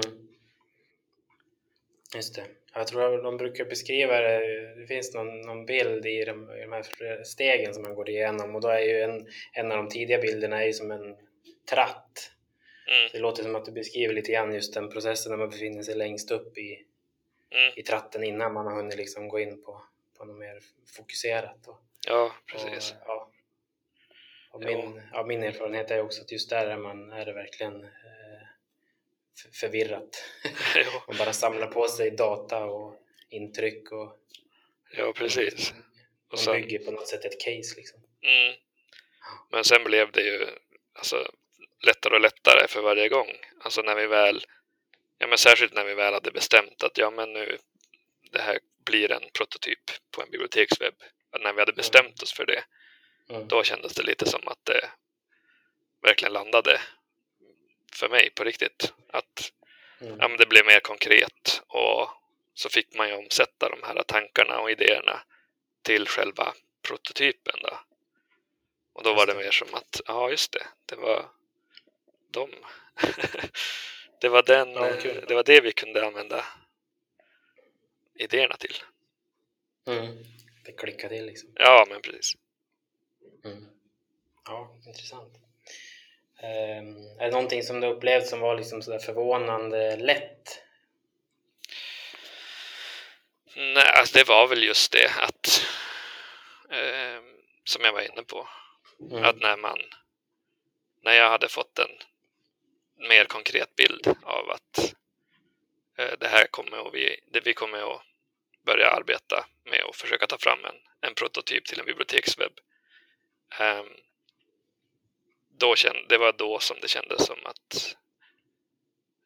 Just det. Jag tror att de brukar beskriva det, det finns någon, någon bild i de, i de här stegen som man går igenom och då är ju en, en av de tidiga bilderna är ju som en tratt Mm. Det låter som att du beskriver lite grann just den processen när man befinner sig längst upp i, mm. i tratten innan man har hunnit liksom gå in på, på något mer fokuserat. Och, ja, precis. Och, ja. Och min, ja, min erfarenhet är också att just där är, man, är det verkligen eh, förvirrat. man bara samlar på sig data och intryck och Ja, precis. Och sen, bygger på något sätt ett case liksom. Mm. Men sen blev det ju, alltså lättare och lättare för varje gång. Alltså när vi väl, ja men särskilt när vi väl hade bestämt att ja men nu det här blir en prototyp på en bibliotekswebb. När vi hade bestämt oss för det, mm. då kändes det lite som att det verkligen landade för mig på riktigt. Att mm. ja, men det blev mer konkret och så fick man ju omsätta de här tankarna och idéerna till själva prototypen. Då. Och då var det mer som att, ja just det, det var dem. det, var den, ja, det var det vi kunde använda idéerna till. Mm. Det klickade till liksom. Ja, men precis. Mm. Ja, intressant. Um, är det någonting som du upplevde som var liksom sådär förvånande lätt? Nej, alltså det var väl just det att eh, som jag var inne på. Mm. Att när man när jag hade fått en mer konkret bild av att eh, det här kommer att vi, det vi kommer att börja arbeta med och försöka ta fram en, en prototyp till en bibliotekswebb. Ehm, då känd, det var då som det kändes som att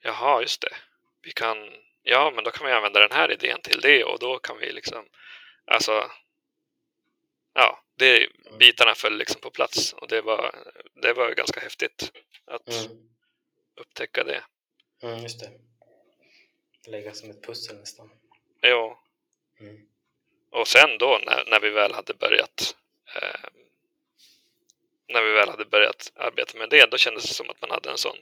jaha, just det. Vi kan, ja, men då kan vi använda den här idén till det och då kan vi liksom, alltså, ja, det, bitarna föll liksom på plats och det var, det var ganska häftigt att mm upptäcka det. Mm, just det. Lägga som ett pussel nästan. Ja. Mm. Och sen då när, när vi väl hade börjat eh, när vi väl hade börjat arbeta med det, då kändes det som att man hade en sån,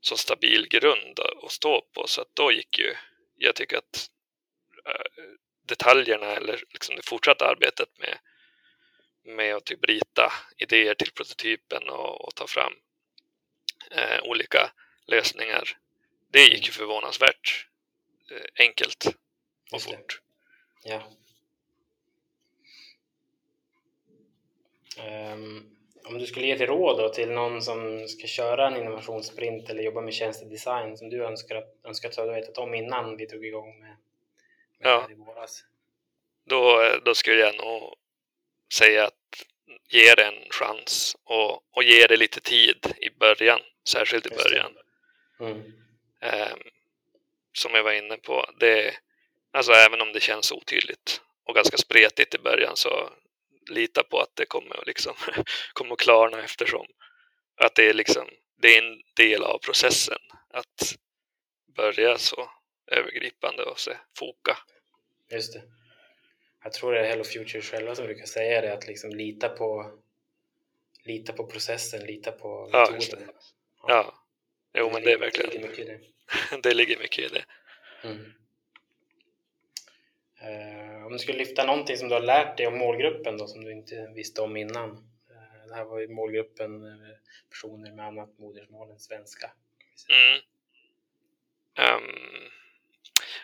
så stabil grund att stå på. Så att då gick ju, jag tycker att eh, detaljerna eller liksom det fortsatta arbetet med, med att typ rita idéer till prototypen och, och ta fram eh, olika lösningar. Det gick ju förvånansvärt eh, enkelt och fort. Ja. Um, om du skulle ge ett råd då till någon som ska köra en innovationssprint eller jobba med tjänstedesign som du önskar att, önskar att du hade vetat om innan vi tog igång med, med ja. det i våras? Då, då skulle jag nog säga att ge det en chans och, och ge det lite tid i början särskilt i början. Mm. Um, som jag var inne på, det, alltså även om det känns otydligt och ganska spretigt i början så lita på att det kommer liksom, kommer att klarna eftersom att det är, liksom, det är en del av processen att börja så övergripande och se foka. Just det. jag tror det är Hello Future själva som brukar säga det, att liksom lita på lita på processen, lita på metoden. Ja, ja. jo men det är verkligen det. Ligger mycket i det. det ligger mycket i det. Mm. Uh, om du skulle lyfta någonting som du har lärt dig om målgruppen då, som du inte visste om innan. Uh, det här var ju målgruppen uh, personer med annat modersmål än svenska. Mm. Um,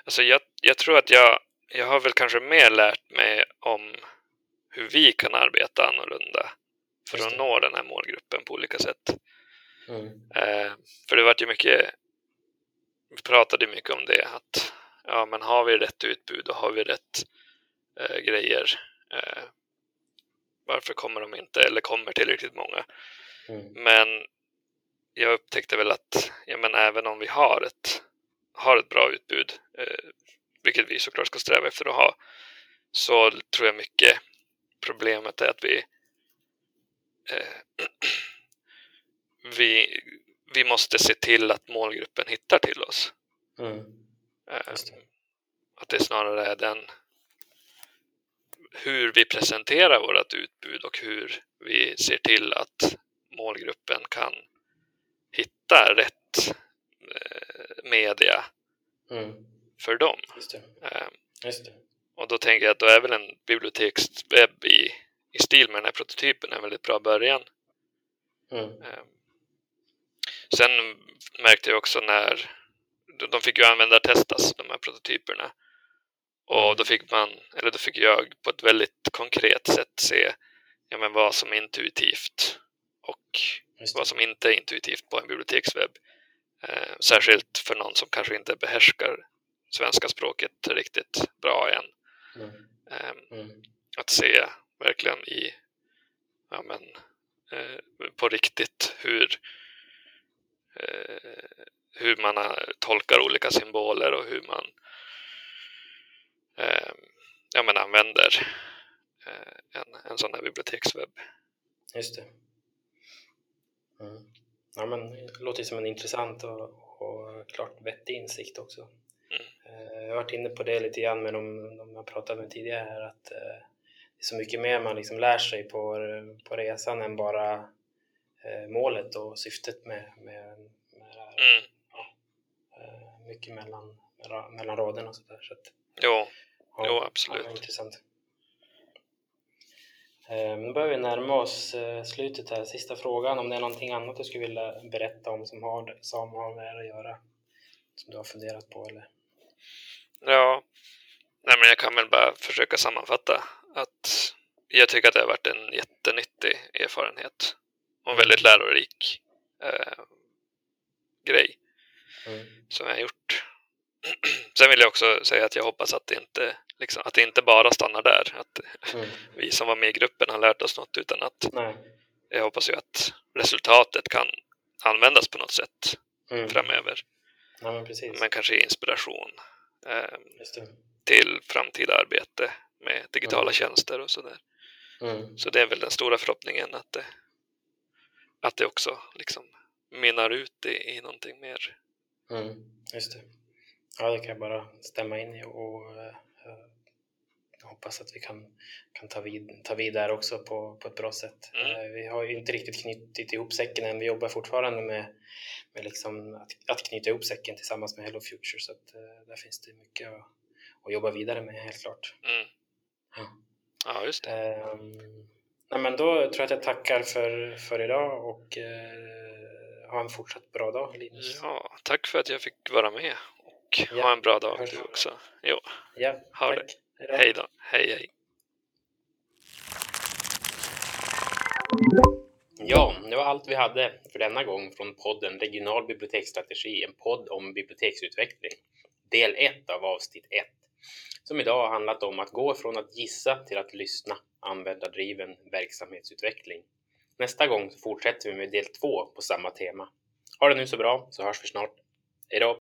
alltså jag, jag tror att jag, jag har väl kanske mer lärt mig om hur vi kan arbeta annorlunda för att nå den här målgruppen på olika sätt. Mm. Eh, för det vart ju mycket, vi pratade mycket om det, att ja, men har vi rätt utbud och har vi rätt eh, grejer, eh, varför kommer de inte eller kommer tillräckligt många? Mm. Men jag upptäckte väl att ja, men även om vi har ett, har ett bra utbud, eh, vilket vi såklart ska sträva efter att ha, så tror jag mycket problemet är att vi eh, vi, vi måste se till att målgruppen hittar till oss. Mm. Eh, att det snarare är den hur vi presenterar vårt utbud och hur vi ser till att målgruppen kan hitta rätt eh, media mm. för dem. Just. Eh, Just. Och då tänker jag att då är väl en bibliotekswebb i, i stil med den här prototypen en väldigt bra början. Mm. Sen märkte jag också när de fick ju användartestas, de här prototyperna. Och mm. då fick man, eller då fick jag på ett väldigt konkret sätt se ja, men vad som är intuitivt och vad som inte är intuitivt på en bibliotekswebb. Eh, särskilt för någon som kanske inte behärskar svenska språket riktigt bra än. Mm. Eh, mm. Att se verkligen i ja, men, eh, på riktigt hur eh, hur man tolkar olika symboler och hur man eh, ja, men använder eh, en, en sån här bibliotekswebb. Just det. Mm. Ja, men det låter som en intressant och, och klart vettig insikt också. Mm. Eh, jag har varit inne på det lite grann med de, de jag pratade med tidigare här att eh, det är så mycket mer man liksom lär sig på, på resan än bara målet och syftet med, med, med det här. Mm. Ja, mycket mellan, mellan raderna och sådär. Så att, jo. Ja, jo, absolut. Ja, intressant. Nu börjar vi närma oss slutet här. Sista frågan om det är någonting annat du skulle vilja berätta om som har, som har med det att göra? Som du har funderat på eller? Ja, Nej, men jag kan väl bara försöka sammanfatta att jag tycker att det har varit en jättenyttig erfarenhet och en väldigt lärorik eh, grej mm. som jag har gjort. Sen vill jag också säga att jag hoppas att det inte, liksom, att det inte bara stannar där. Att mm. vi som var med i gruppen har lärt oss något utan att Nej. jag hoppas ju att resultatet kan användas på något sätt mm. framöver. Ja, men, men, kanske inspiration. Eh, till framtida arbete med digitala mm. tjänster och sådär. Mm. Så det är väl den stora förhoppningen att det, att det också liksom mynnar ut i, i någonting mer. Mm. Just det. Ja, det kan jag bara stämma in i och uh, hoppas att vi kan, kan ta, vid, ta vid där också på, på ett bra sätt. Mm. Uh, vi har ju inte riktigt knutit ihop säcken än. Vi jobbar fortfarande med, med liksom att, att knyta ihop säcken tillsammans med Hello Future så att uh, där finns det mycket att och jobba vidare med helt klart. Mm. Ja. ja, just det. Um, nej, men då tror jag att jag tackar för, för idag och uh, ha en fortsatt bra dag Linus. Ja, tack för att jag fick vara med och ja. ha en bra dag du också. Jo, ja, ha tack. det. Hej då. Hej, hej. Ja, det var allt vi hade för denna gång från podden Regional biblioteksstrategi, en podd om biblioteksutveckling. Del 1 av avsnitt 1 som idag har handlat om att gå från att gissa till att lyssna, användardriven verksamhetsutveckling. Nästa gång fortsätter vi med del två på samma tema. Ha det nu så bra så hörs vi snart. Hejdå!